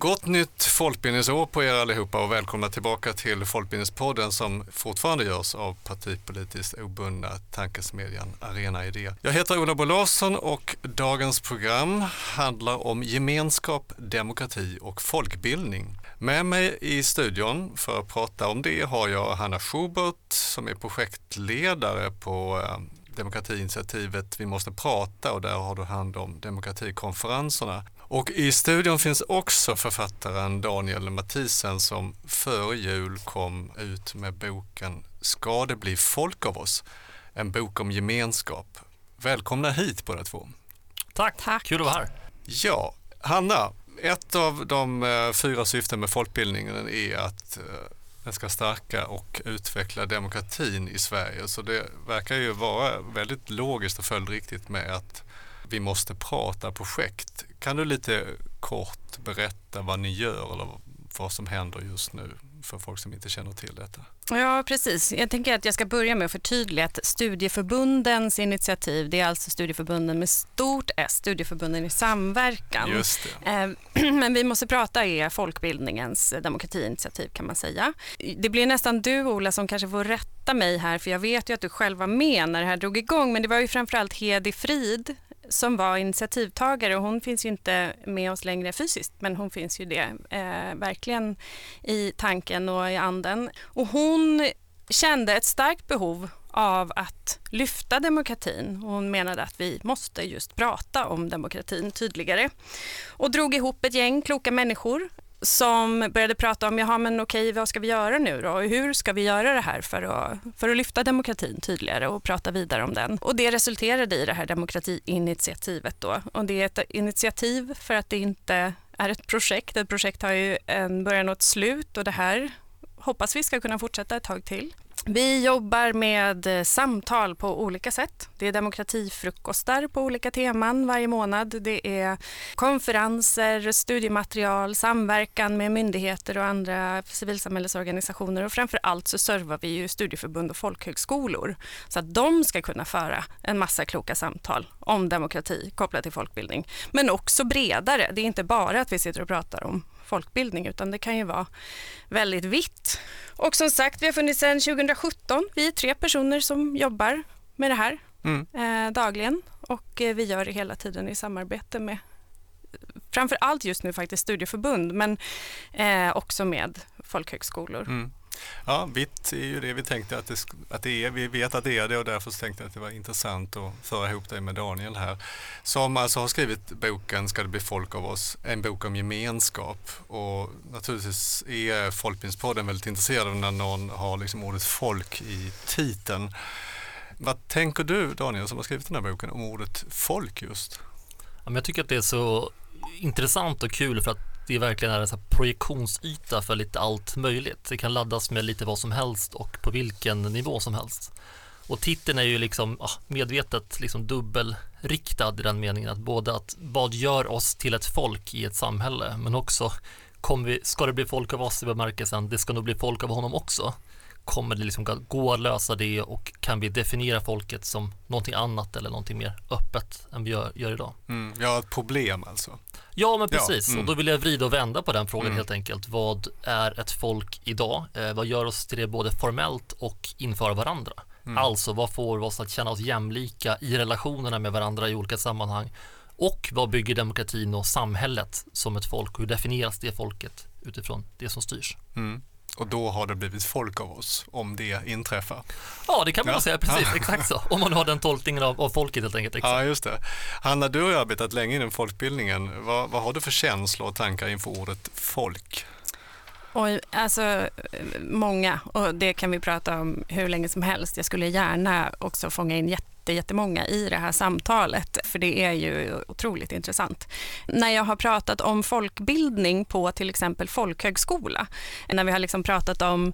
Gott nytt folkbildningsår på er allihopa och välkomna tillbaka till Folkbildningspodden som fortfarande görs av partipolitiskt obundna tankesmedjan Arena Idé. Jag heter Ola Bo Larsson och dagens program handlar om gemenskap, demokrati och folkbildning. Med mig i studion för att prata om det har jag Hanna Schubert som är projektledare på eh, demokratiinitiativet Vi måste prata och där har du hand om demokratikonferenserna. Och i studion finns också författaren Daniel Mathisen som före jul kom ut med boken Ska det bli folk av oss? En bok om gemenskap. Välkomna hit båda två. Tack, Tack. kul att vara här. Ja, Hanna, ett av de eh, fyra syften med folkbildningen är att eh, den ska stärka och utveckla demokratin i Sverige. Så det verkar ju vara väldigt logiskt och följdriktigt med att vi måste prata projekt. Kan du lite kort berätta vad ni gör eller vad som händer just nu för folk som inte känner till detta? Ja, precis. Jag tänker att jag ska börja med att förtydliga att studieförbundens initiativ, det är alltså studieförbunden med stort S, studieförbunden i samverkan. Just det. Eh, men vi måste prata är folkbildningens demokratiinitiativ kan man säga. Det blir nästan du Ola som kanske får rätta mig här för jag vet ju att du själv var med när det här drog igång men det var ju framförallt Hedi Frid som var initiativtagare och hon finns ju inte med oss längre fysiskt men hon finns ju det eh, verkligen i tanken och i anden. Och hon kände ett starkt behov av att lyfta demokratin. Hon menade att vi måste just prata om demokratin tydligare och drog ihop ett gäng kloka människor som började prata om, jaha men okej vad ska vi göra nu då? Hur ska vi göra det här för att, för att lyfta demokratin tydligare och prata vidare om den? Och det resulterade i det här demokratiinitiativet då. Och det är ett initiativ för att det inte är ett projekt. Ett projekt har ju en början och ett slut och det här hoppas vi ska kunna fortsätta ett tag till. Vi jobbar med eh, samtal på olika sätt. Det är demokratifrukostar på olika teman varje månad. Det är konferenser, studiematerial, samverkan med myndigheter och andra civilsamhällesorganisationer och framför allt så servar vi ju studieförbund och folkhögskolor så att de ska kunna föra en massa kloka samtal om demokrati kopplat till folkbildning. Men också bredare. Det är inte bara att vi sitter och pratar om folkbildning utan det kan ju vara väldigt vitt. Och som sagt, vi har funnits sedan 2017. Vi är tre personer som jobbar med det här mm. eh, dagligen och eh, vi gör det hela tiden i samarbete med framför allt just nu faktiskt studieförbund men eh, också med folkhögskolor. Mm. Ja, vitt är ju det vi tänkte att det, att det är. Vi vet att det är det och därför tänkte jag att det var intressant att föra ihop det med Daniel här. Som alltså har skrivit boken Ska det bli folk av oss? En bok om gemenskap. Och naturligtvis är Folkbildningspodden väldigt intresserad när någon har liksom ordet folk i titeln. Vad tänker du Daniel som har skrivit den här boken om ordet folk just? Jag tycker att det är så intressant och kul för att det verkligen är en projektionsyta för lite allt möjligt. Det kan laddas med lite vad som helst och på vilken nivå som helst. Och titeln är ju liksom ah, medvetet liksom dubbelriktad i den meningen att både att vad gör oss till ett folk i ett samhälle men också kommer vi, ska det bli folk av oss i bemärkelsen det ska nog bli folk av honom också kommer det liksom gå att lösa det och kan vi definiera folket som någonting annat eller någonting mer öppet än vi gör, gör idag? Mm, ja, ett problem alltså. Ja, men precis. Ja, mm. Och då vill jag vrida och vända på den frågan mm. helt enkelt. Vad är ett folk idag? Eh, vad gör oss till det både formellt och inför varandra? Mm. Alltså, vad får oss att känna oss jämlika i relationerna med varandra i olika sammanhang? Och vad bygger demokratin och samhället som ett folk? Hur definieras det folket utifrån det som styrs? Mm. Och då har det blivit folk av oss, om det inträffar. Ja, det kan man ja. säga, precis, exakt så. Om man har den tolkningen av, av folket helt enkelt. Exakt. Ja, just det. Hanna, du har arbetat länge inom folkbildningen. Vad, vad har du för känslor och tankar inför ordet folk? Oj, alltså många och det kan vi prata om hur länge som helst. Jag skulle gärna också fånga in jätte jättemånga i det här samtalet, för det är ju otroligt intressant. När jag har pratat om folkbildning på till exempel folkhögskola, när vi har liksom pratat om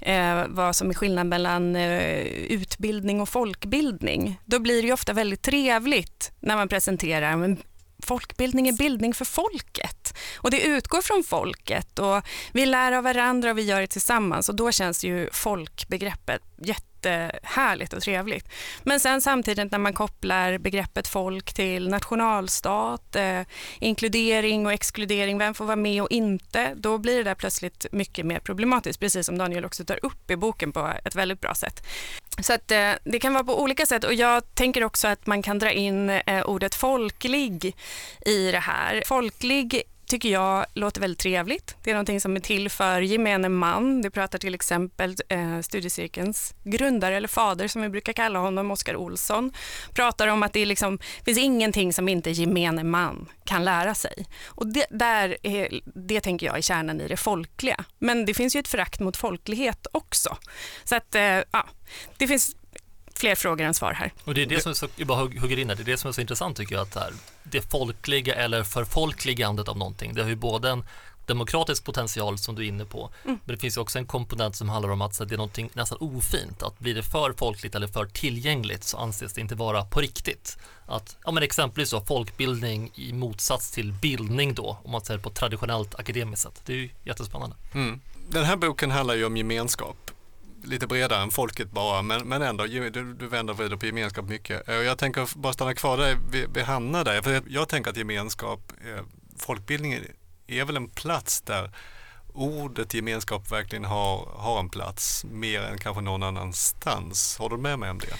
eh, vad som är skillnad mellan eh, utbildning och folkbildning, då blir det ju ofta väldigt trevligt när man presenterar men folkbildning är bildning för folket och det utgår från folket och vi lär av varandra och vi gör det tillsammans och då känns ju folkbegreppet jätte jättehärligt och trevligt. Men sen samtidigt när man kopplar begreppet folk till nationalstat, eh, inkludering och exkludering, vem får vara med och inte, då blir det där plötsligt mycket mer problematiskt, precis som Daniel också tar upp i boken på ett väldigt bra sätt. Så att, eh, det kan vara på olika sätt och jag tänker också att man kan dra in eh, ordet folklig i det här. Folklig tycker jag låter väldigt trevligt. Det är någonting som är till för gemene man. Det pratar till exempel eh, studiecirkelns grundare eller fader som vi brukar kalla honom, Oskar Olsson, pratar om att det liksom, finns ingenting som inte gemene man kan lära sig. Och det, där är, det tänker jag är kärnan i det folkliga. Men det finns ju ett förakt mot folklighet också. Så att, eh, ja, det finns fler frågor än svar här. Och det är det som är så, jag bara hugger in här, det är det som är så intressant tycker jag, att här, det folkliga eller förfolkligandet av någonting, det har ju både en demokratisk potential som du är inne på, mm. men det finns ju också en komponent som handlar om att så, det är någonting nästan ofint, att blir det för folkligt eller för tillgängligt så anses det inte vara på riktigt. Att, ja men exempelvis så folkbildning i motsats till bildning då, om man säger på traditionellt akademiskt sätt. Det är ju jättespännande. Mm. Den här boken handlar ju om gemenskap lite bredare än folket bara, men, men ändå, du, du vänder och vrider på gemenskap mycket. Eh, jag tänker bara stanna kvar där vi, vi hamnar där, för jag tänker att gemenskap, eh, folkbildningen är väl en plats där ordet gemenskap verkligen har, har en plats mer än kanske någon annanstans. Har du med mig om det?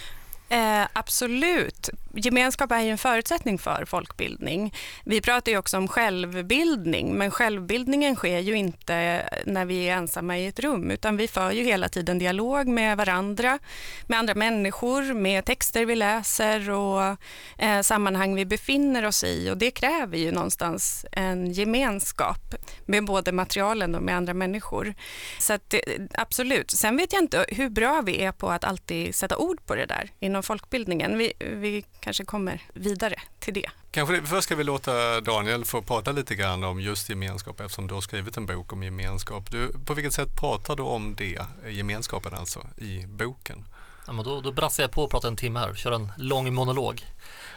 Eh, absolut. Gemenskap är ju en förutsättning för folkbildning. Vi pratar ju också om självbildning, men självbildningen sker ju inte när vi är ensamma i ett rum, utan vi för ju hela tiden dialog med varandra, med andra människor, med texter vi läser och eh, sammanhang vi befinner oss i. Och det kräver ju någonstans en gemenskap med både materialen och med andra människor. Så att, eh, absolut. Sen vet jag inte hur bra vi är på att alltid sätta ord på det där inom folkbildningen. Vi, vi kanske kommer vidare till det. Kanske först ska vi låta Daniel få prata lite grann om just gemenskap eftersom du har skrivit en bok om gemenskap. Du, på vilket sätt pratar du om det, gemenskapen alltså, i boken? Ja, men då, då brassar jag på och pratar en timme här, kör en lång monolog.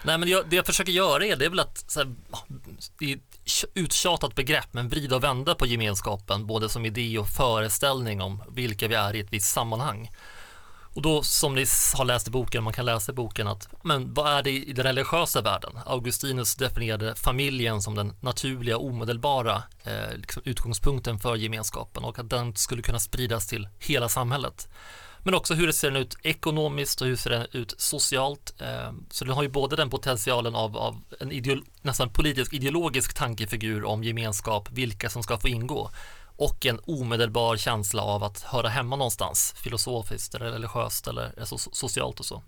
Nej, men jag, det jag försöker göra är, det är väl att så här, det är uttjatat begrepp, men vrida och vända på gemenskapen, både som idé och föreställning om vilka vi är i ett visst sammanhang. Och då som ni har läst i boken, man kan läsa i boken att men vad är det i den religiösa världen? Augustinus definierade familjen som den naturliga omedelbara eh, liksom utgångspunkten för gemenskapen och att den skulle kunna spridas till hela samhället. Men också hur det ser ut ekonomiskt och hur ser den ut socialt. Eh, så den har ju både den potentialen av, av en ideolo nästan politisk ideologisk tankefigur om gemenskap, vilka som ska få ingå och en omedelbar känsla av att höra hemma någonstans, filosofiskt eller religiöst eller alltså, socialt och så.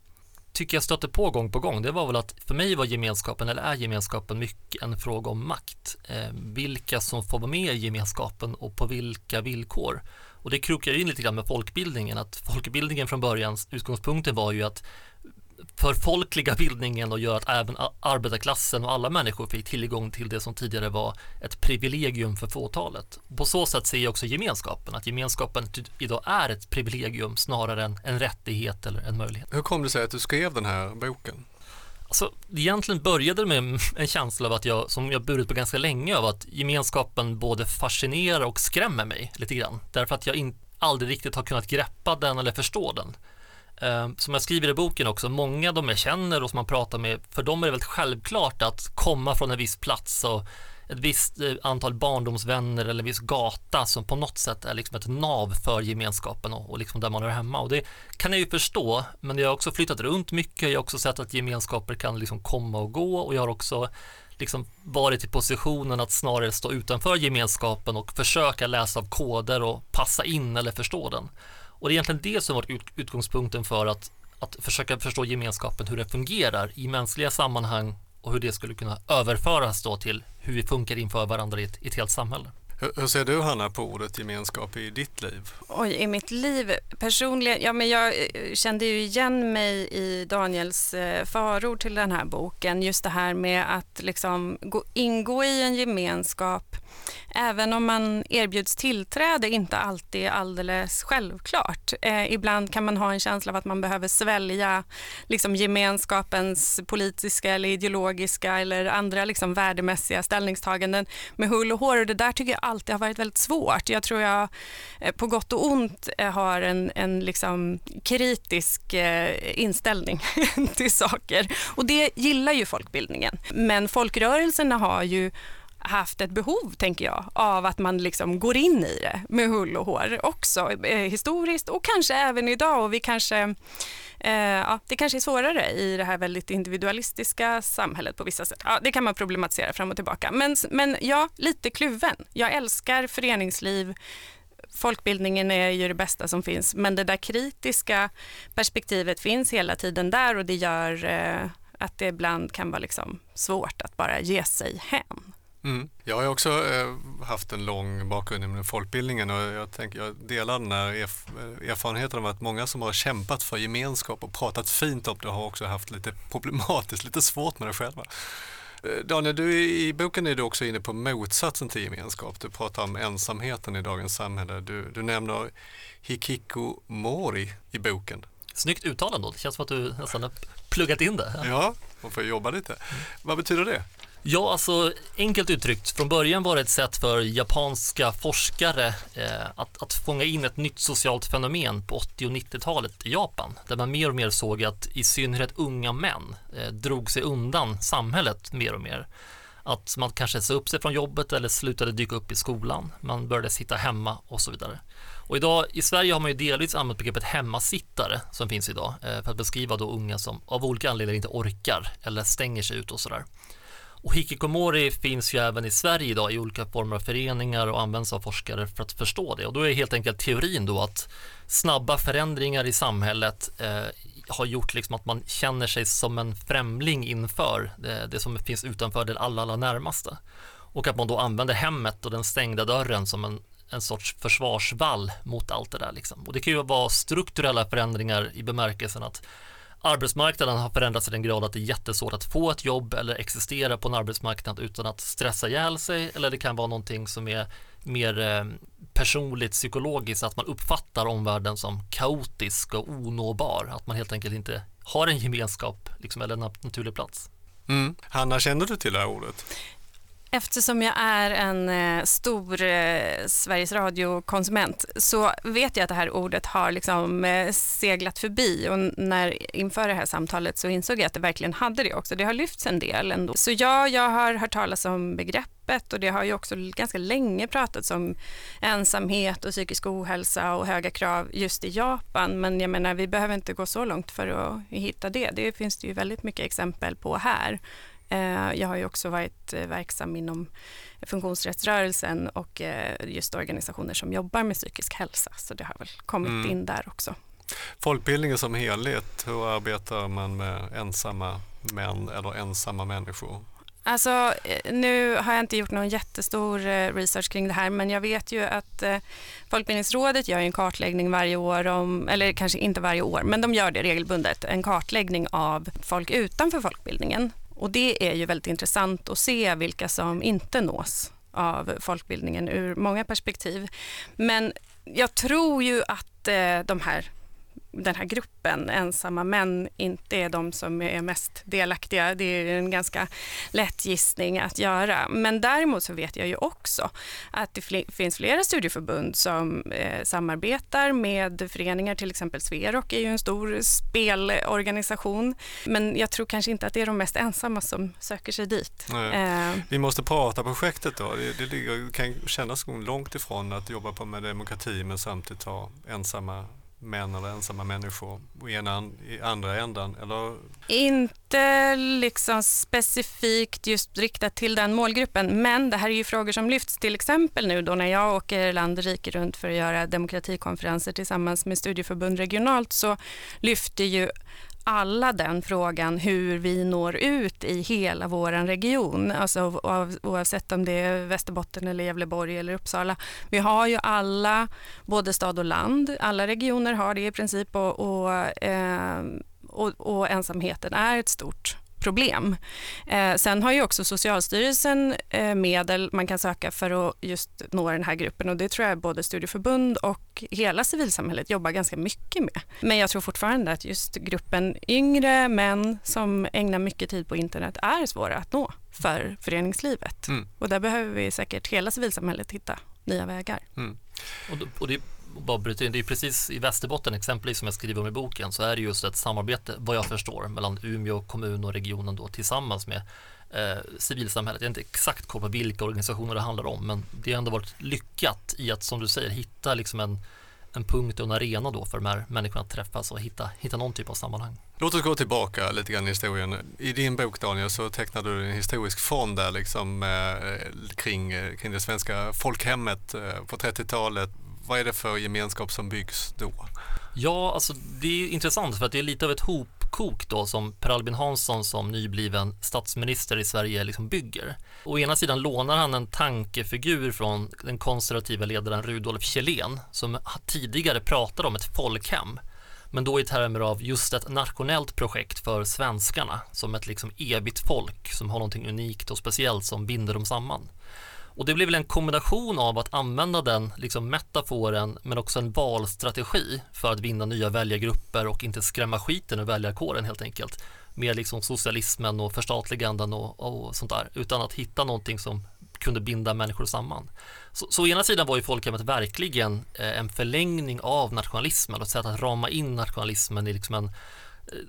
Tycker jag stötte på gång på gång, det var väl att för mig var gemenskapen, eller är gemenskapen, mycket en fråga om makt. Eh, vilka som får vara med i gemenskapen och på vilka villkor. Och det krokar in lite grann med folkbildningen, att folkbildningen från början, utgångspunkten var ju att förfolkliga bildningen och gör att även arbetarklassen och alla människor fick tillgång till det som tidigare var ett privilegium för fåtalet. På så sätt ser jag också gemenskapen, att gemenskapen idag är ett privilegium snarare än en rättighet eller en möjlighet. Hur kom det sig att du skrev den här boken? Alltså, egentligen började det med en känsla av att jag, som jag burit på ganska länge, av att gemenskapen både fascinerar och skrämmer mig lite grann. Därför att jag in, aldrig riktigt har kunnat greppa den eller förstå den. Eh, som jag skriver i boken också, många av de jag känner och som man pratar med, för dem är det väldigt självklart att komma från en viss plats och ett visst eh, antal barndomsvänner eller en viss gata som på något sätt är liksom ett nav för gemenskapen och, och liksom där man är hemma. Och det kan jag ju förstå, men jag har också flyttat runt mycket. Jag har också sett att gemenskaper kan liksom komma och gå och jag har också liksom varit i positionen att snarare stå utanför gemenskapen och försöka läsa av koder och passa in eller förstå den. Och det är egentligen det som varit ut, utgångspunkten för att, att försöka förstå gemenskapen, hur den fungerar i mänskliga sammanhang och hur det skulle kunna överföras då till hur vi funkar inför varandra i ett, i ett helt samhälle. Hur, ser du Hanna på ordet gemenskap i ditt liv? Oj, i mitt liv personligen, ja men jag eh, kände ju igen mig i Daniels eh, förord till den här boken. Just det här med att liksom gå, ingå i en gemenskap även om man erbjuds tillträde inte alltid alldeles självklart. Eh, ibland kan man ha en känsla av att man behöver svälja liksom, gemenskapens politiska eller ideologiska eller andra liksom, värdemässiga ställningstaganden med hull och hår och det där tycker jag alltid har varit väldigt svårt. Jag tror jag eh, på gott och ont eh, har en, en liksom, kritisk eh, inställning till saker och det gillar ju folkbildningen. Men folkrörelserna har ju haft ett behov, tänker jag, av att man liksom går in i det med hull och hår också eh, historiskt och kanske även idag. Och vi kanske, eh, ja, det kanske är svårare i det här väldigt individualistiska samhället på vissa sätt. Ja, det kan man problematisera fram och tillbaka. Men, men ja, lite kluven. Jag älskar föreningsliv. Folkbildningen är ju det bästa som finns, men det där kritiska perspektivet finns hela tiden där och det gör eh, att det ibland kan vara liksom svårt att bara ge sig hem. Mm. Jag har också eh, haft en lång bakgrund inom folkbildningen och jag, tänker, jag delar den här erf erfarenheten av att många som har kämpat för gemenskap och pratat fint om det har också haft lite problematiskt, lite svårt med det själva. Eh, Daniel, du, i boken är du också inne på motsatsen till gemenskap. Du pratar om ensamheten i dagens samhälle. Du, du nämner hikikomori i boken. Snyggt uttal ändå. Det känns som att du nästan har pluggat in det. Ja, man får jobba lite. Vad betyder det? Ja, alltså enkelt uttryckt, från början var det ett sätt för japanska forskare eh, att, att fånga in ett nytt socialt fenomen på 80 och 90-talet i Japan, där man mer och mer såg att i synnerhet unga män eh, drog sig undan samhället mer och mer. Att man kanske sa upp sig från jobbet eller slutade dyka upp i skolan, man började sitta hemma och så vidare. Och idag i Sverige har man ju delvis använt begreppet hemmasittare som finns idag eh, för att beskriva då unga som av olika anledningar inte orkar eller stänger sig ut och sådär. Och hikikomori finns ju även i Sverige idag i olika former av föreningar och används av forskare för att förstå det. Och då är helt enkelt teorin då att snabba förändringar i samhället eh, har gjort liksom att man känner sig som en främling inför det, det som finns utanför det allra, allra närmaste. Och att man då använder hemmet och den stängda dörren som en, en sorts försvarsvall mot allt det där. Liksom. Och det kan ju vara strukturella förändringar i bemärkelsen att arbetsmarknaden har förändrats i den grad att det är jättesvårt att få ett jobb eller existera på en arbetsmarknad utan att stressa ihjäl sig eller det kan vara någonting som är mer eh, personligt psykologiskt att man uppfattar omvärlden som kaotisk och onåbar att man helt enkelt inte har en gemenskap liksom, eller en naturlig plats. Mm. Hanna, känner du till det här ordet? Eftersom jag är en eh, stor eh, Sveriges Radio-konsument så vet jag att det här ordet har liksom, eh, seglat förbi och när, inför det här samtalet så insåg jag att det verkligen hade det också. Det har lyfts en del ändå. Så ja, jag har hört talas om begreppet och det har ju också ganska länge pratats om ensamhet och psykisk ohälsa och höga krav just i Japan. Men jag menar, vi behöver inte gå så långt för att hitta det. Det finns det ju väldigt mycket exempel på här. Eh, jag har ju också varit eh, verksam inom funktionsrättsrörelsen och eh, just organisationer som jobbar med psykisk hälsa, så det har väl kommit mm. in där också. Folkbildningen som helhet, hur arbetar man med ensamma män eller ensamma människor? Alltså, nu har jag inte gjort någon jättestor research kring det här, men jag vet ju att Folkbildningsrådet gör en kartläggning varje år, om, eller kanske inte varje år, men de gör det regelbundet, en kartläggning av folk utanför folkbildningen. Och det är ju väldigt intressant att se vilka som inte nås av folkbildningen ur många perspektiv. Men jag tror ju att eh, de här den här gruppen ensamma män inte är de som är mest delaktiga. Det är en ganska lätt gissning att göra. Men däremot så vet jag ju också att det fl finns flera studieförbund som eh, samarbetar med föreningar, till exempel Sverok är ju en stor spelorganisation. Men jag tror kanske inte att det är de mest ensamma som söker sig dit. Eh. Vi måste prata projektet då. Det, det, det kan kännas långt ifrån att jobba på med demokrati men samtidigt ha ensamma män eller ensamma människor i, ena, i andra ändan? Eller? Inte liksom specifikt just riktat till den målgruppen, men det här är ju frågor som lyfts till exempel nu då när jag åker land och rike runt för att göra demokratikonferenser tillsammans med studieförbund regionalt så lyfter ju alla den frågan hur vi når ut i hela vår region, alltså oavsett om det är Västerbotten eller Gävleborg eller Uppsala. Vi har ju alla, både stad och land, alla regioner har det i princip och, och, eh, och, och ensamheten är ett stort problem. Eh, sen har ju också Socialstyrelsen eh, medel man kan söka för att just nå den här gruppen och det tror jag både studieförbund och hela civilsamhället jobbar ganska mycket med. Men jag tror fortfarande att just gruppen yngre män som ägnar mycket tid på internet är svåra att nå för föreningslivet. Mm. Och där behöver vi säkert hela civilsamhället hitta nya vägar. Mm. Och, och det bara bryta in, det är precis i Västerbotten exempelvis som jag skriver om i boken så är det just ett samarbete vad jag förstår mellan Umeå kommun och regionen då tillsammans med eh, civilsamhället. Jag har inte exakt koll på vilka organisationer det handlar om men det har ändå varit lyckat i att som du säger hitta liksom en, en punkt och en arena då för de här människorna att träffas och hitta, hitta någon typ av sammanhang. Låt oss gå tillbaka lite grann i historien. I din bok Daniel så tecknade du en historisk fond där liksom eh, kring, kring det svenska folkhemmet eh, på 30-talet vad är det för gemenskap som byggs då? Ja, alltså det är intressant för att det är lite av ett hopkok då som Per Albin Hansson som nybliven statsminister i Sverige liksom bygger. Å ena sidan lånar han en tankefigur från den konservativa ledaren Rudolf Kjellén som tidigare pratade om ett folkhem men då i termer av just ett nationellt projekt för svenskarna som ett liksom evigt folk som har någonting unikt och speciellt som binder dem samman. Och det blev väl en kombination av att använda den liksom metaforen men också en valstrategi för att vinna nya väljargrupper och inte skrämma skiten ur väljarkåren helt enkelt med liksom socialismen och förstatliganden och, och sånt där utan att hitta någonting som kunde binda människor samman. Så, så å ena sidan var ju folkhemmet verkligen eh, en förlängning av nationalismen och ett sätt att rama in nationalismen i liksom en eh,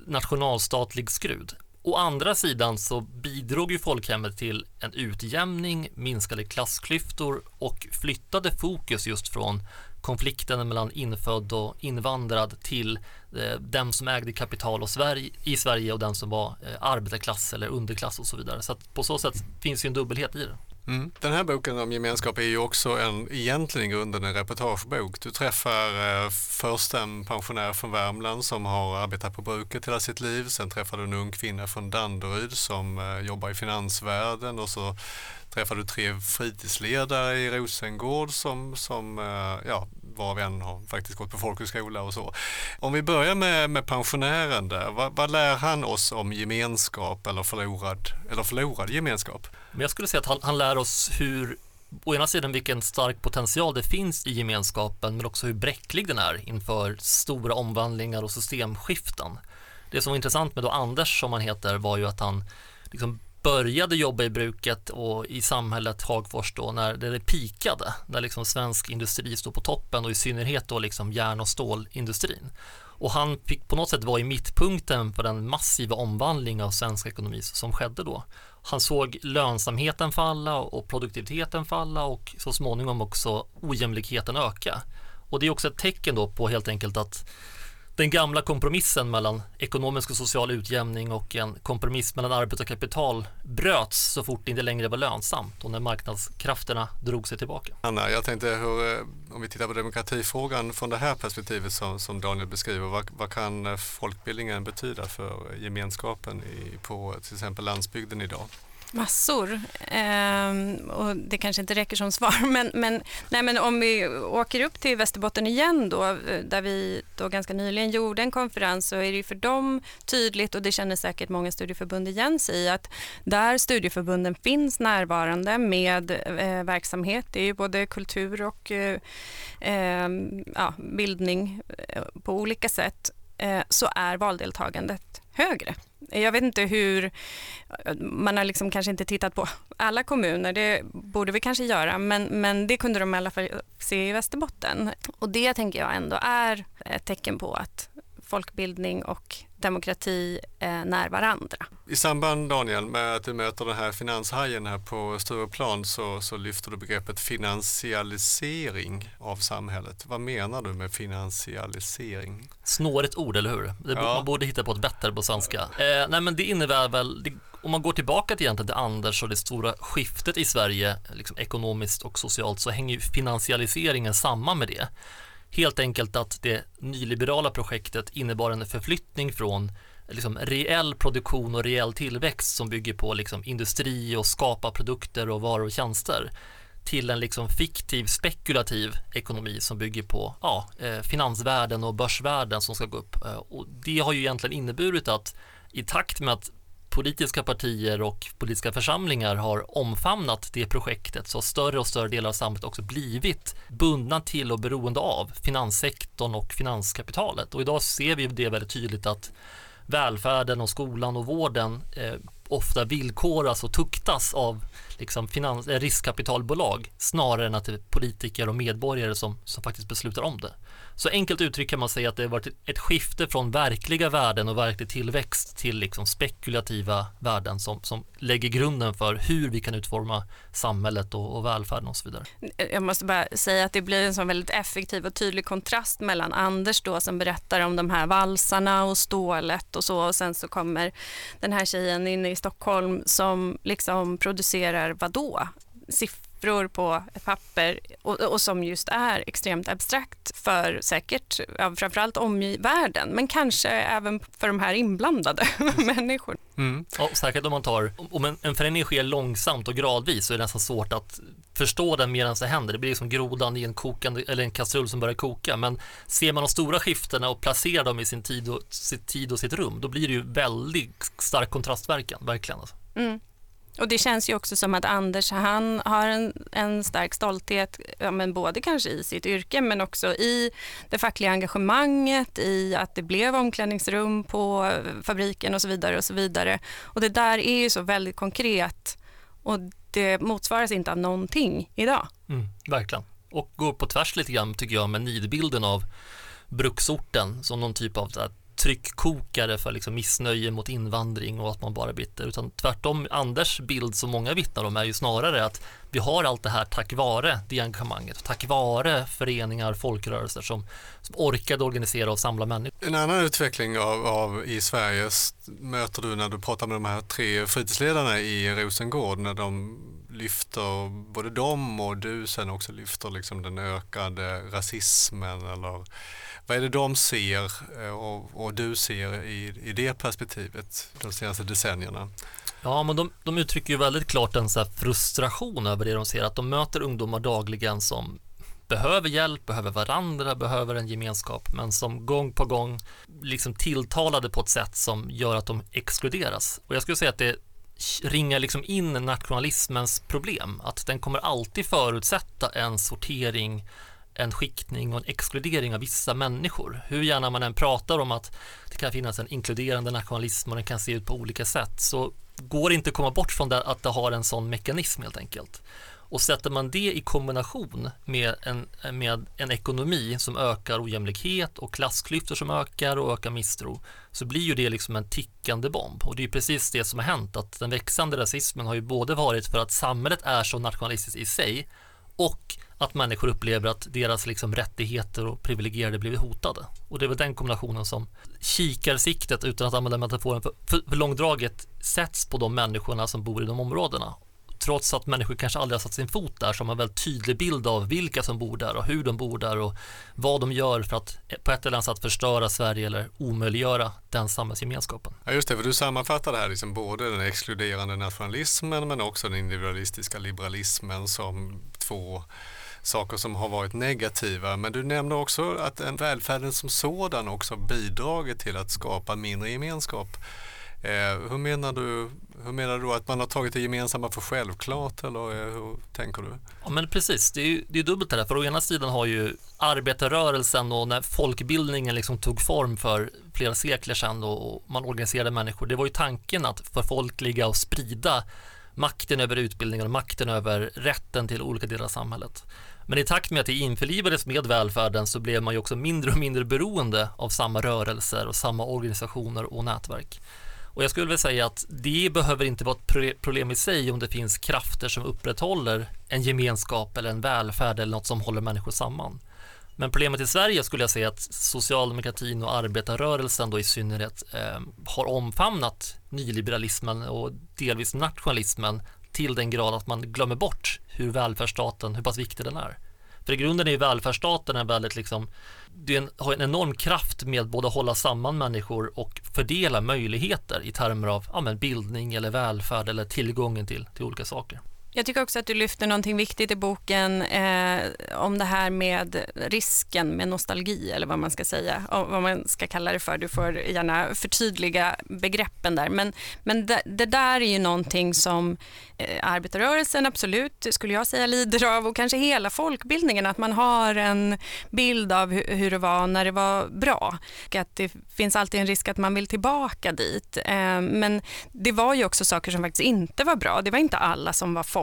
nationalstatlig skrud. Å andra sidan så bidrog ju folkhemmet till en utjämning, minskade klassklyftor och flyttade fokus just från konflikten mellan infödd och invandrad till eh, den som ägde kapital och Sverige, i Sverige och den som var eh, arbetarklass eller underklass och så vidare. Så på så sätt finns ju en dubbelhet i det. Mm. Den här boken om gemenskap är ju också en, egentligen i grunden en reportagebok. Du träffar eh, först en pensionär från Värmland som har arbetat på bruket hela sitt liv. Sen träffar du en ung kvinna från Danderyd som eh, jobbar i finansvärlden och så träffar du tre fritidsledare i Rosengård som, som eh, ja, var och en har faktiskt gått på folkhögskola och så. Om vi börjar med, med pensionären där, vad, vad lär han oss om gemenskap eller förlorad, eller förlorad gemenskap? Men jag skulle säga att han, han lär oss hur å ena sidan vilken stark potential det finns i gemenskapen men också hur bräcklig den är inför stora omvandlingar och systemskiften. Det som var intressant med då Anders som han heter var ju att han liksom började jobba i bruket och i samhället Hagfors då när det pikade, när liksom svensk industri stod på toppen och i synnerhet då liksom järn och stålindustrin. Och han fick på något sätt vara i mittpunkten för den massiva omvandling av svensk ekonomi som skedde då. Han såg lönsamheten falla och produktiviteten falla och så småningom också ojämlikheten öka. Och det är också ett tecken då på helt enkelt att den gamla kompromissen mellan ekonomisk och social utjämning och en kompromiss mellan arbete och kapital bröts så fort det inte längre var lönsamt och när marknadskrafterna drog sig tillbaka. Anna, jag tänkte hur, eh, om vi tittar på demokratifrågan från det här perspektivet som, som Daniel beskriver, vad, vad, kan eh, folkbildningen betyda för gemenskapen i, på till exempel landsbygden idag? Massor. Eh, och det kanske inte räcker som svar, men, men, nej, men om vi åker upp till Västerbotten igen då, där vi då ganska nyligen gjorde en konferens, så är det för dem tydligt, och det känner säkert många studieförbund igen sig i, att där studieförbunden finns närvarande med eh, verksamhet, det är ju både kultur och eh, ehm, ja, bildning eh, på olika sätt, eh, så är valdeltagandet högre. Jag vet inte hur, man har liksom kanske inte tittat på alla kommuner, det borde vi kanske göra, men, men det kunde de i alla fall se i Västerbotten. Och det tänker jag ändå är ett tecken på att folkbildning och demokrati eh, när varandra. I samband Daniel med att du möter den här finanshajen här på Stureplan så, så lyfter du begreppet finansialisering av samhället. Vad menar du med finansialisering? Snårigt ord, eller hur? Det, ja. Man borde hitta på ett bättre på svenska. Eh, nej, men det innebär väl, det, om man går tillbaka till egentligen till Anders och det stora skiftet i Sverige, liksom ekonomiskt och socialt, så hänger ju finansialiseringen samman med det. Helt enkelt att det nyliberala projektet innebar en förflyttning från liksom reell produktion och reell tillväxt som bygger på liksom industri och skapa produkter och varor och tjänster till en liksom fiktiv spekulativ ekonomi som bygger på ja, eh, finansvärden och börsvärden som ska gå upp. Eh, och det har ju egentligen inneburit att i takt med att politiska partier och politiska församlingar har omfamnat det projektet så har större och större delar av samhället också blivit bundna till och beroende av finanssektorn och finanskapitalet. Och idag ser vi det väldigt tydligt att välfärden och skolan och vården eh, ofta villkoras och tuktas av liksom finans, eh, riskkapitalbolag snarare än att det är politiker och medborgare som, som faktiskt beslutar om det. Så enkelt uttryckt kan man säga att det har varit ett skifte från verkliga värden och verklig tillväxt till liksom spekulativa värden som, som lägger grunden för hur vi kan utforma samhället och, och välfärden och så vidare. Jag måste bara säga att det blir en sån väldigt effektiv och tydlig kontrast mellan Anders då som berättar om de här valsarna och stålet och så och sen så kommer den här tjejen inne i Stockholm som liksom producerar vadå? Siffror siffror på ett papper och, och, som just är extremt abstrakt för säkert ja, framförallt omvärlden men kanske även för de här inblandade människorna. Mm. Ja, säkert om man tar, om en, en förändring sker långsamt och gradvis så är det nästan svårt att förstå den medan det händer. Det blir som grodan i en kokande eller en kastrull som börjar koka. Men ser man de stora skiftena och placerar dem i sin tid och, sin tid och sitt rum, då blir det ju väldigt stark kontrastverkan, verkligen. Alltså. Mm. Och Det känns ju också som att Anders han har en, en stark stolthet, ja, men både kanske i sitt yrke men också i det fackliga engagemanget, i att det blev omklädningsrum på fabriken och så vidare. Och så vidare. Och Det där är ju så väldigt konkret och det motsvaras inte av någonting idag. Mm, verkligen. Och går på tvärs lite grann tycker jag med nidbilden av bruksorten som någon typ av tryckkokare för liksom missnöje mot invandring och att man bara är bitter. Utan tvärtom, Anders bild som många vittnar om är ju snarare att vi har allt det här tack vare det engagemanget, tack vare föreningar, folkrörelser som, som orkade organisera och samla människor. En annan utveckling av, av, i Sverige möter du när du pratar med de här tre fritidsledarna i Rosengård när de lyfter, både de och du sen också lyfter liksom den ökade rasismen eller vad är det de ser eh, och, och du ser i, i det perspektivet de senaste decennierna? Ja, men de, de uttrycker ju väldigt klart en så frustration över det de ser, att de möter ungdomar dagligen som behöver hjälp, behöver varandra, behöver en gemenskap, men som gång på gång liksom tilltalade på ett sätt som gör att de exkluderas. Och jag skulle säga att det ringar liksom in nationalismens problem, att den kommer alltid förutsätta en sortering en skiktning och en exkludering av vissa människor. Hur gärna man än pratar om att det kan finnas en inkluderande nationalism och den kan se ut på olika sätt så går det inte att komma bort från det, att det har en sån mekanism helt enkelt. Och sätter man det i kombination med en, med en ekonomi som ökar ojämlikhet och klassklyftor som ökar och ökar misstro så blir ju det liksom en tickande bomb. Och det är precis det som har hänt att den växande rasismen har ju både varit för att samhället är så nationalistiskt i sig och att människor upplever att deras liksom rättigheter och privilegierade blivit hotade. Och det är väl den kombinationen som kikarsiktet, utan att använda metaforen för, för, för långdraget, sätts på de människorna som bor i de områdena trots att människor kanske aldrig har satt sin fot där så har man en väldigt tydlig bild av vilka som bor där och hur de bor där och vad de gör för att på ett eller annat sätt förstöra Sverige eller omöjliggöra den samhällsgemenskapen. Ja just det, för du sammanfattar det här liksom både den exkluderande nationalismen men också den individualistiska liberalismen som två saker som har varit negativa. Men du nämner också att välfärden som sådan också bidragit till att skapa mindre gemenskap. Eh, hur, menar du, hur menar du att man har tagit det gemensamma för självklart eller eh, hur tänker du? Ja men precis, det är ju det är dubbelt det där. För å ena sidan har ju arbetarrörelsen och när folkbildningen liksom tog form för flera sekler sedan och man organiserade människor, det var ju tanken att förfolkliga och sprida makten över utbildningen och makten över rätten till olika delar av samhället. Men i takt med att det införlivades med välfärden så blev man ju också mindre och mindre beroende av samma rörelser och samma organisationer och nätverk. Och jag skulle vilja säga att det behöver inte vara ett problem i sig om det finns krafter som upprätthåller en gemenskap eller en välfärd eller något som håller människor samman. Men problemet i Sverige skulle jag säga att socialdemokratin och arbetarrörelsen då i synnerhet eh, har omfamnat nyliberalismen och delvis nationalismen till den grad att man glömmer bort hur välfärdsstaten, hur pass viktig den är. För i grunden är ju välfärdsstaten en väldigt liksom, det en, har en enorm kraft med både att hålla samman människor och fördela möjligheter i termer av ja, men bildning eller välfärd eller tillgången till, till olika saker. Jag tycker också att du lyfter någonting viktigt i boken eh, om det här med risken med nostalgi eller vad man ska säga, vad man ska kalla det för. Du får gärna förtydliga begreppen där. Men, men det, det där är ju någonting som eh, arbetarrörelsen absolut, skulle jag säga, lider av och kanske hela folkbildningen, att man har en bild av hur, hur det var när det var bra. Och att det finns alltid en risk att man vill tillbaka dit. Eh, men det var ju också saker som faktiskt inte var bra. Det var inte alla som var folk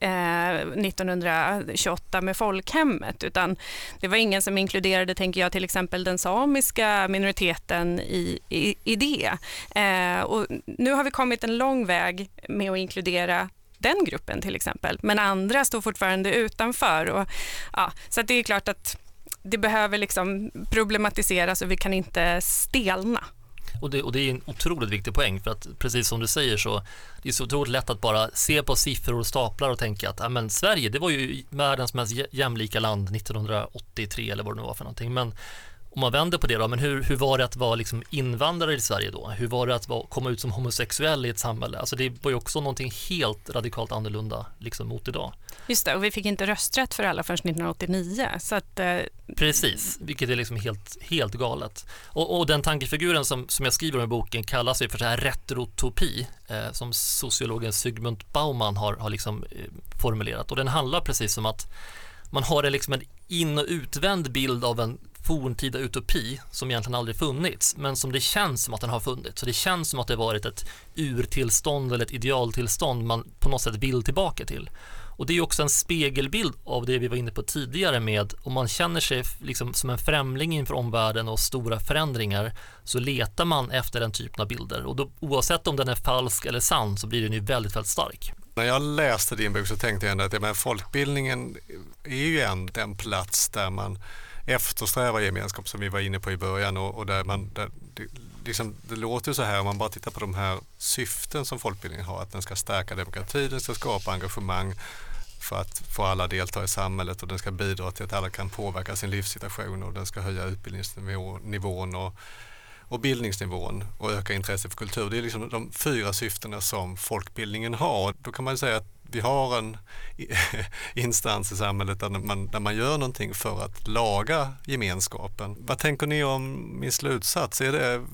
eh, 1928 med folkhemmet, utan det var ingen som inkluderade, tänker jag, till exempel den samiska minoriteten i, i, i det. Eh, och nu har vi kommit en lång väg med att inkludera den gruppen till exempel, men andra står fortfarande utanför. Och, ja, så det är klart att det behöver liksom problematiseras och vi kan inte stelna. Och det, och det är en otroligt viktig poäng för att precis som du säger så det är så otroligt lätt att bara se på siffror och staplar och tänka att men Sverige det var ju världens mest jämlika land 1983 eller vad det nu var för någonting. Men om man vänder på det då, men hur, hur var det att vara liksom invandrare i Sverige då? Hur var det att vara, komma ut som homosexuell i ett samhälle? Alltså det var ju också någonting helt radikalt annorlunda liksom mot idag. Just det, och vi fick inte rösträtt för alla förrän 1989. Så att, eh... Precis, vilket är liksom helt, helt galet. Och, och, den tankefiguren som, som jag skriver om i boken kallas ju för så här retrotopi, eh, som sociologen Sigmund Bauman har, har liksom, eh, formulerat. Och den handlar precis om att man har liksom en in och utvänd bild av en forntida utopi som egentligen aldrig funnits men som det känns som att den har funnits. Så det känns som att det varit ett urtillstånd eller ett idealtillstånd man på något sätt vill tillbaka till. Och det är också en spegelbild av det vi var inne på tidigare med om man känner sig liksom som en främling inför omvärlden och stora förändringar så letar man efter den typen av bilder och då, oavsett om den är falsk eller sann så blir den ju väldigt, väldigt stark. När jag läste din bok så tänkte jag ändå att ja, men folkbildningen är ju en, den plats där man eftersträvar gemenskap som vi var inne på i början och, och där man, där, det, liksom, det låter så här om man bara tittar på de här syften som folkbildningen har, att den ska stärka demokrati, den ska skapa engagemang för att få alla delta i samhället och den ska bidra till att alla kan påverka sin livssituation och den ska höja utbildningsnivån och, och bildningsnivån och öka intresset för kultur. Det är liksom de fyra syftena som folkbildningen har. Då kan man säga att vi har en instans i samhället där man, där man gör någonting för att laga gemenskapen. Vad tänker ni om min slutsats? Är det,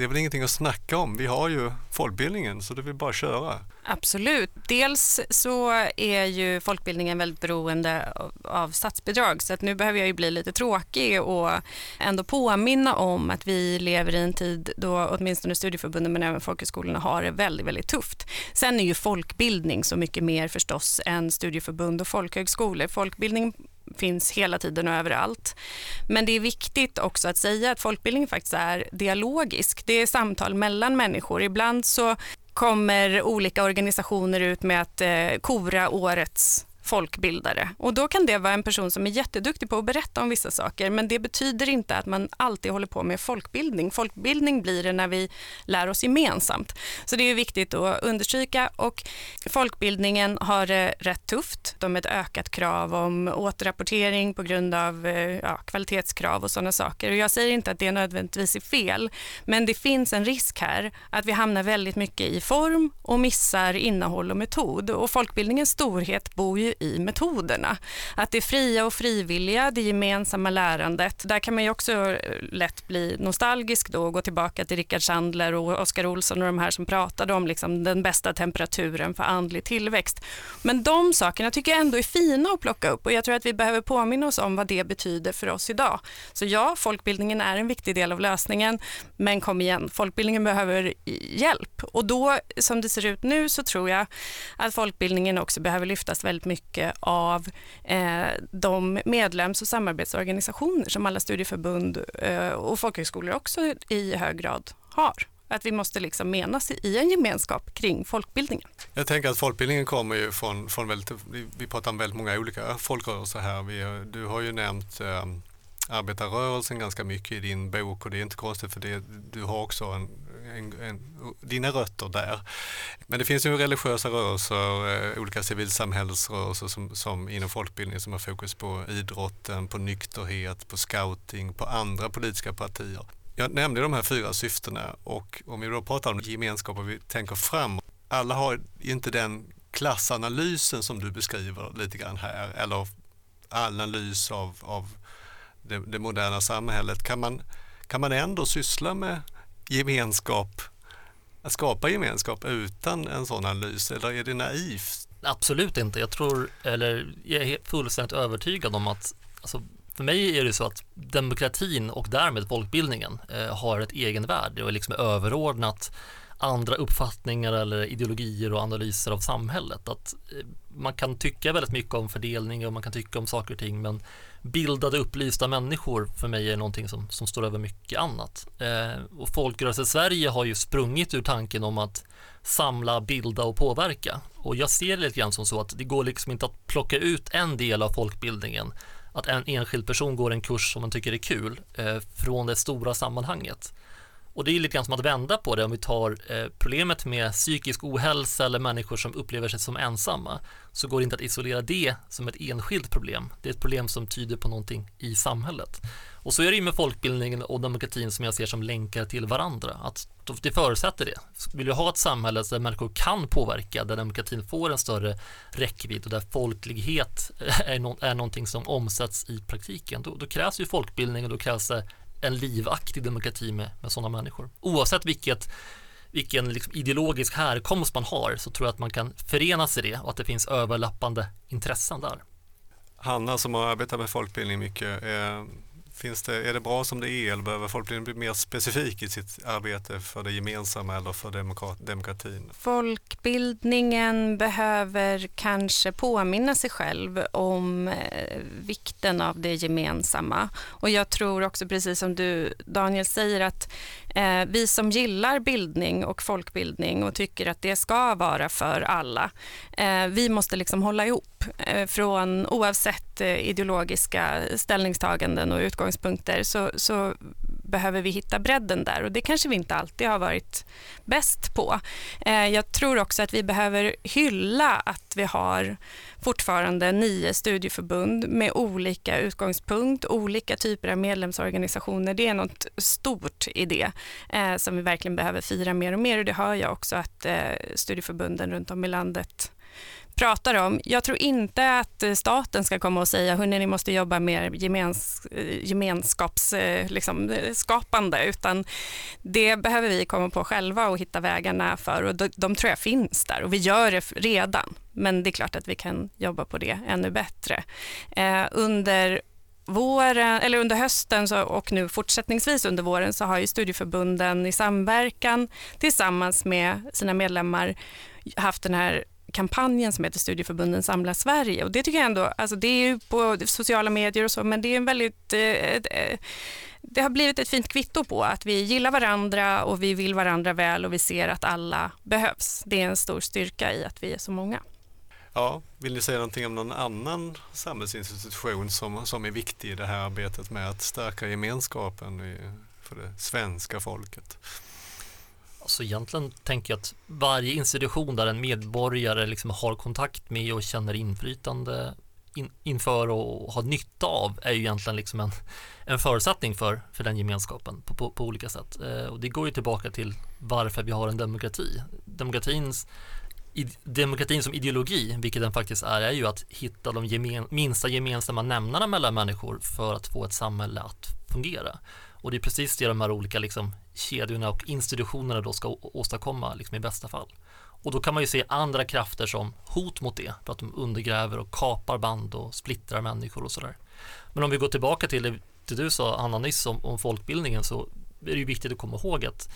det är väl ingenting att snacka om. Vi har ju folkbildningen så det vill bara köra. Absolut. Dels så är ju folkbildningen väldigt beroende av statsbidrag så att nu behöver jag ju bli lite tråkig och ändå påminna om att vi lever i en tid då åtminstone studieförbunden men även folkhögskolorna har det väldigt, väldigt tufft. Sen är ju folkbildning så mycket mer förstås än studieförbund och folkhögskolor. Folkbildning finns hela tiden och överallt. Men det är viktigt också att säga att folkbildning faktiskt är dialogisk. Det är samtal mellan människor. Ibland så kommer olika organisationer ut med att eh, kora årets folkbildare. Och då kan det vara en person som är jätteduktig på att berätta om vissa saker, men det betyder inte att man alltid håller på med folkbildning. Folkbildning blir det när vi lär oss gemensamt. Så det är viktigt att understryka och folkbildningen har det rätt tufft. De har ett ökat krav om återrapportering på grund av eh, ja, kvalitetskrav och sådana saker. Och jag säger inte att det nödvändigtvis är fel, men det finns en risk här att vi hamnar väldigt mycket i form och missar innehåll och metod. Och folkbildningens storhet bor ju i metoderna. Att det fria och frivilliga, det gemensamma lärandet, där kan man ju också eh, lätt bli nostalgisk då och gå tillbaka till Rickard Sandler och Oskar Olsson och de här som pratade om liksom den bästa temperaturen för andlig tillväxt. Men de sakerna tycker jag ändå är fina att plocka upp och jag tror att vi behöver påminna oss om vad det betyder för oss idag. Så ja, folkbildningen är en viktig del av lösningen, men kom igen, folkbildningen behöver hjälp och då som det ser ut nu så tror jag att folkbildningen också behöver lyftas väldigt mycket mycket av eh, de medlems och samarbetsorganisationer som alla studieförbund eh, och folkhögskolor också i hög grad har. Att vi måste liksom menas i en gemenskap kring folkbildningen. Jag tänker att folkbildningen kommer ju från, från väldigt, vi pratar om väldigt många olika folkrörelser här. Vi, du har ju nämnt eh, arbetarrörelsen ganska mycket i din bok och det är inte konstigt för det, du har också en, en, en, dina rötter där. Men det finns ju religiösa rörelser, eh, olika civilsamhällsrörelser som, som inom folkbildning som har fokus på idrotten, på nykterhet, på scouting, på andra politiska partier. Jag nämnde de här fyra syftena och om vi då pratar om gemenskap och vi tänker framåt. alla har inte den klassanalysen som du beskriver lite grann här, eller analys av, av det, det moderna samhället, kan man, kan man ändå syssla med gemenskap, att skapa gemenskap utan en sån analys, eller är det naivt? Absolut inte. Jag tror, eller jag är fullständigt övertygad om att alltså, för mig är det så att demokratin och därmed folkbildningen eh, har ett egenvärde och är liksom överordnat andra uppfattningar eller ideologier och analyser av samhället. Att eh, man kan tycka väldigt mycket om fördelning och man kan tycka om saker och ting men bildade upplysta människor för mig är någonting som, som står över mycket annat. Eh, och Folkrörelse Sverige har ju sprungit ur tanken om att samla, bilda och påverka. Och jag ser det lite grann som så att det går liksom inte att plocka ut en del av folkbildningen att en enskild person går en kurs som man tycker är kul eh, från det stora sammanhanget. Och det är lite grann som att vända på det om vi tar eh, problemet med psykisk ohälsa eller människor som upplever sig som ensamma så går det inte att isolera det som ett enskilt problem. Det är ett problem som tyder på någonting i samhället. Och så är det ju med folkbildningen och demokratin som jag ser som länkar till varandra. Att det förutsätter det. Vill du ha ett samhälle där människor kan påverka, där demokratin får en större räckvidd och där folklighet är, no är någonting som omsätts i praktiken, då, då krävs ju folkbildning och då krävs det en livaktig demokrati med, med sådana människor. Oavsett vilket, vilken liksom ideologisk härkomst man har så tror jag att man kan förena sig i det och att det finns överlappande intressen där. Hanna som har arbetat med folkbildning mycket, eh, Finns det, är det bra som det är eller behöver folkbildningen bli mer specifik i sitt arbete för det gemensamma eller för demokratin? Folkbildningen behöver kanske påminna sig själv om eh, vikten av det gemensamma. Och jag tror också, precis som du Daniel säger, att eh, vi som gillar bildning och folkbildning och tycker att det ska vara för alla, eh, vi måste liksom hålla ihop eh, från oavsett Eh, ideologiska ställningstaganden och utgångspunkter så, så behöver vi hitta bredden där och det kanske vi inte alltid har varit bäst på. Eh, jag tror också att vi behöver hylla att vi har fortfarande nio studieförbund med olika utgångspunkt, olika typer av medlemsorganisationer. Det är något stort i det eh, som vi verkligen behöver fira mer och mer och det hör jag också att eh, studieförbunden runt om i landet pratar om. Jag tror inte att eh, staten ska komma och säga hörni, ni måste jobba mer gemens, eh, gemenskapsskapande, eh, liksom, utan det behöver vi komma på själva och hitta vägarna för och de, de tror jag finns där och vi gör det redan. Men det är klart att vi kan jobba på det ännu bättre. Eh, under våren, eller under hösten så, och nu fortsättningsvis under våren så har ju studieförbunden i samverkan tillsammans med sina medlemmar haft den här kampanjen som heter Studieförbunden samlar Sverige. Och det tycker jag ändå, alltså det är ju på sociala medier och så, men det är en väldigt eh, eh, det har blivit ett fint kvitto på att vi gillar varandra och vi vill varandra väl och vi ser att alla behövs. Det är en stor styrka i att vi är så många. Ja, vill ni säga någonting om någon annan samhällsinstitution som, som är viktig i det här arbetet med att stärka gemenskapen för det svenska folket? Alltså egentligen tänker jag att varje institution där en medborgare liksom har kontakt med och känner inflytande in, inför och har nytta av är ju egentligen liksom en, en förutsättning för, för den gemenskapen på, på, på olika sätt. Eh, och det går ju tillbaka till varför vi har en demokrati. Demokratins demokratin som ideologi, vilket den faktiskt är, är ju att hitta de gemen, minsta gemensamma nämnarna mellan människor för att få ett samhälle att fungera. Och det är precis det de här olika liksom, kedjorna och institutionerna då ska åstadkomma liksom, i bästa fall. Och då kan man ju se andra krafter som hot mot det, för att de undergräver och kapar band och splittrar människor och sådär. Men om vi går tillbaka till det, det du sa, Anna, nyss om, om folkbildningen så är det ju viktigt att komma ihåg att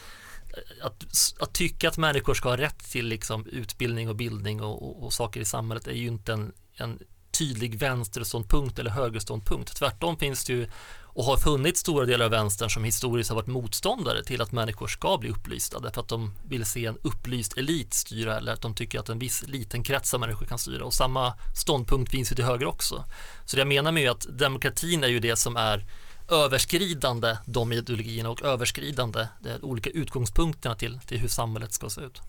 att, att tycka att människor ska ha rätt till liksom utbildning och bildning och, och, och saker i samhället är ju inte en, en tydlig vänsterståndpunkt eller högerståndpunkt. Tvärtom finns det ju och har funnits stora delar av vänstern som historiskt har varit motståndare till att människor ska bli upplysta därför att de vill se en upplyst elit styra eller att de tycker att en viss liten krets av människor kan styra och samma ståndpunkt finns ju till höger också. Så det jag menar med att demokratin är ju det som är överskridande de ideologierna och överskridande de olika utgångspunkterna till, till hur samhället ska se ut.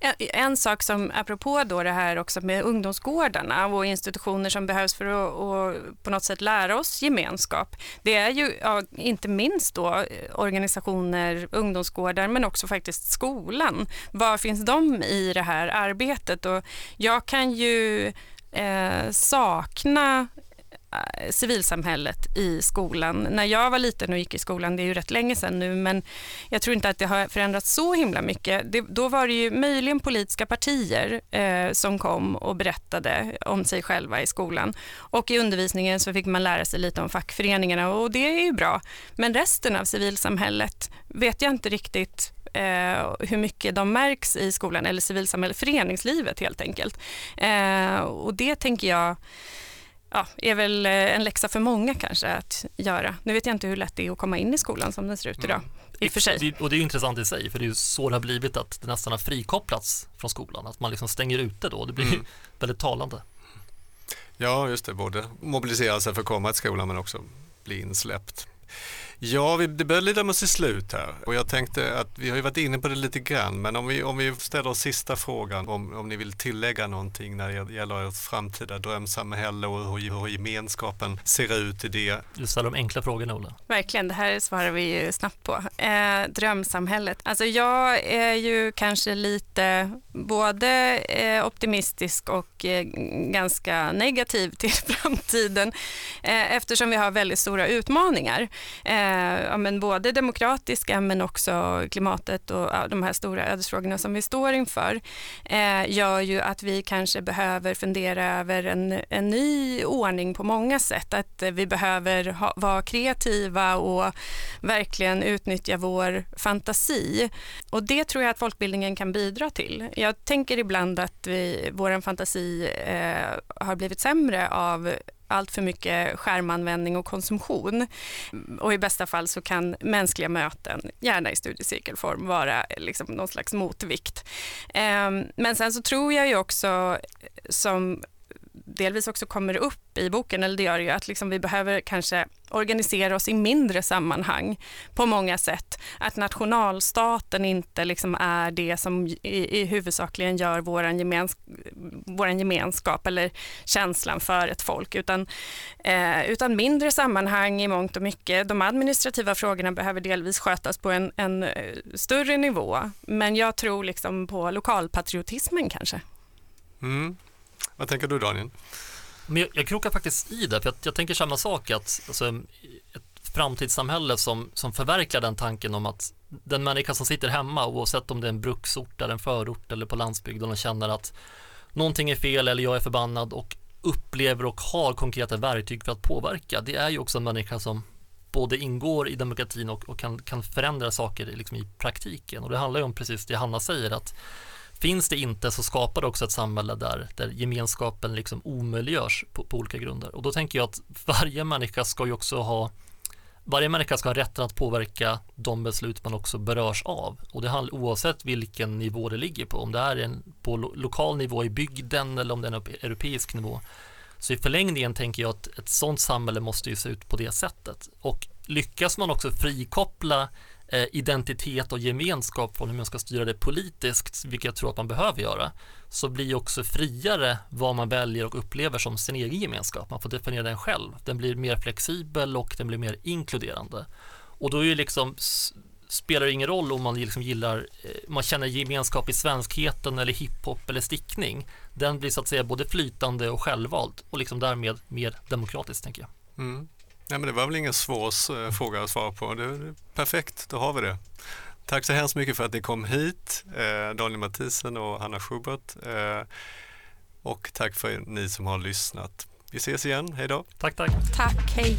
En, en, sak som, apropå då det här också med ungdomsgårdarna och institutioner som behövs för att och på något sätt lära oss gemenskap, det är ju ja, inte minst då eh, organisationer, ungdomsgårdar, men också faktiskt skolan. Var finns de i det här arbetet? Och jag kan ju eh, sakna Eh, civilsamhället i skolan. När jag var liten och gick i skolan, det är ju rätt länge sedan nu, men jag tror inte att det har förändrats så himla mycket. Det, då var det ju möjligen politiska partier eh, som kom och berättade om sig själva i skolan. Och i undervisningen så fick man lära sig lite om fackföreningarna och det är ju bra. Men resten av civilsamhället vet jag inte riktigt eh, hur mycket de märks i skolan eller civilsamhället, föreningslivet helt enkelt. Eh, och det tänker jag ja, är väl eh, en läxa för många kanske att göra. Nu vet jag inte hur lätt det är att komma in i skolan som den ser ut idag. Mm. I och för sig. Och det är intressant i sig, för det är ju så det har blivit att det nästan har frikopplats från skolan, att man liksom stänger ute då. Det blir mm. väldigt talande. Ja, just det, både mobilisera sig för att komma till skolan men också bli insläppt. Ja, vi, det börjar lida mot sitt slut här och jag tänkte att vi har ju varit inne på det lite grann men om vi, om vi ställer oss sista frågan om, om ni vill tillägga någonting när det gäller ert framtida drömsamhälle och hur, hur gemenskapen ser ut i det. Du ställer de enkla frågorna Ola. Verkligen, det här svarar vi ju snabbt på. Eh, drömsamhället. Alltså jag är ju kanske lite både eh, optimistisk och eh, ganska negativ till framtiden eh, eftersom vi har väldigt stora utmaningar. Ja, men både demokratiska men också klimatet och de här stora ödesfrågorna som vi står inför gör ju att vi kanske behöver fundera över en, en ny ordning på många sätt. Att vi behöver ha, vara kreativa och verkligen utnyttja vår fantasi. Och det tror jag att folkbildningen kan bidra till. Jag tänker ibland att vi, vår fantasi eh, har blivit sämre av allt för mycket skärmanvändning och konsumtion. Och i bästa fall så kan mänskliga möten, gärna i studiecirkelform, vara liksom någon slags motvikt. Ehm, men sen så tror jag ju också som delvis också kommer upp i boken, eller det gör ju att liksom vi behöver kanske organisera oss i mindre sammanhang på många sätt. Att nationalstaten inte liksom är det som i, i huvudsakligen gör vår gemens, våran gemenskap eller känslan för ett folk, utan, eh, utan mindre sammanhang i mångt och mycket. De administrativa frågorna behöver delvis skötas på en, en eh, större nivå, men jag tror liksom på lokalpatriotismen kanske. Mm. Vad tänker du Daniel? Men jag, jag krokar faktiskt i det, för jag, jag tänker samma sak, att alltså, ett framtidssamhälle som, som förverkligar den tanken om att den människa som sitter hemma, oavsett om det är en bruksort eller en förort eller på landsbygden och känner att någonting är fel eller jag är förbannad och upplever och har konkreta verktyg för att påverka, det är ju också en människa som både ingår i demokratin och, och kan, kan förändra saker liksom i praktiken. Och det handlar ju om precis det Hanna säger, att Finns det inte så skapar det också ett samhälle där, där gemenskapen liksom omöjliggörs på, på olika grunder. Och då tänker jag att varje människa ska ju också ha varje människa ska ha rätten att påverka de beslut man också berörs av och det handlar oavsett vilken nivå det ligger på, om det är en på lo lokal nivå i bygden eller om det är en europeisk nivå. Så i förlängningen tänker jag att ett sådant samhälle måste ju se ut på det sättet och lyckas man också frikoppla Eh, identitet och gemenskap från hur man ska styra det politiskt, vilket jag tror att man behöver göra, så blir också friare vad man väljer och upplever som sin egen gemenskap. Man får definiera den själv. Den blir mer flexibel och den blir mer inkluderande. Och då är ju liksom spelar det ingen roll om man liksom gillar, eh, man känner gemenskap i svenskheten eller hiphop eller stickning. Den blir så att säga både flytande och självvald och liksom därmed mer demokratisk tänker jag. Mm. Nej, men det var väl ingen svår eh, fråga att svara på. Det är perfekt, då har vi det. Tack så hemskt mycket för att ni kom hit, eh, Daniel Mathisen och Hanna Schubert. Eh, och tack för ni som har lyssnat. Vi ses igen, hej då. Tack, tack. Tack, hej.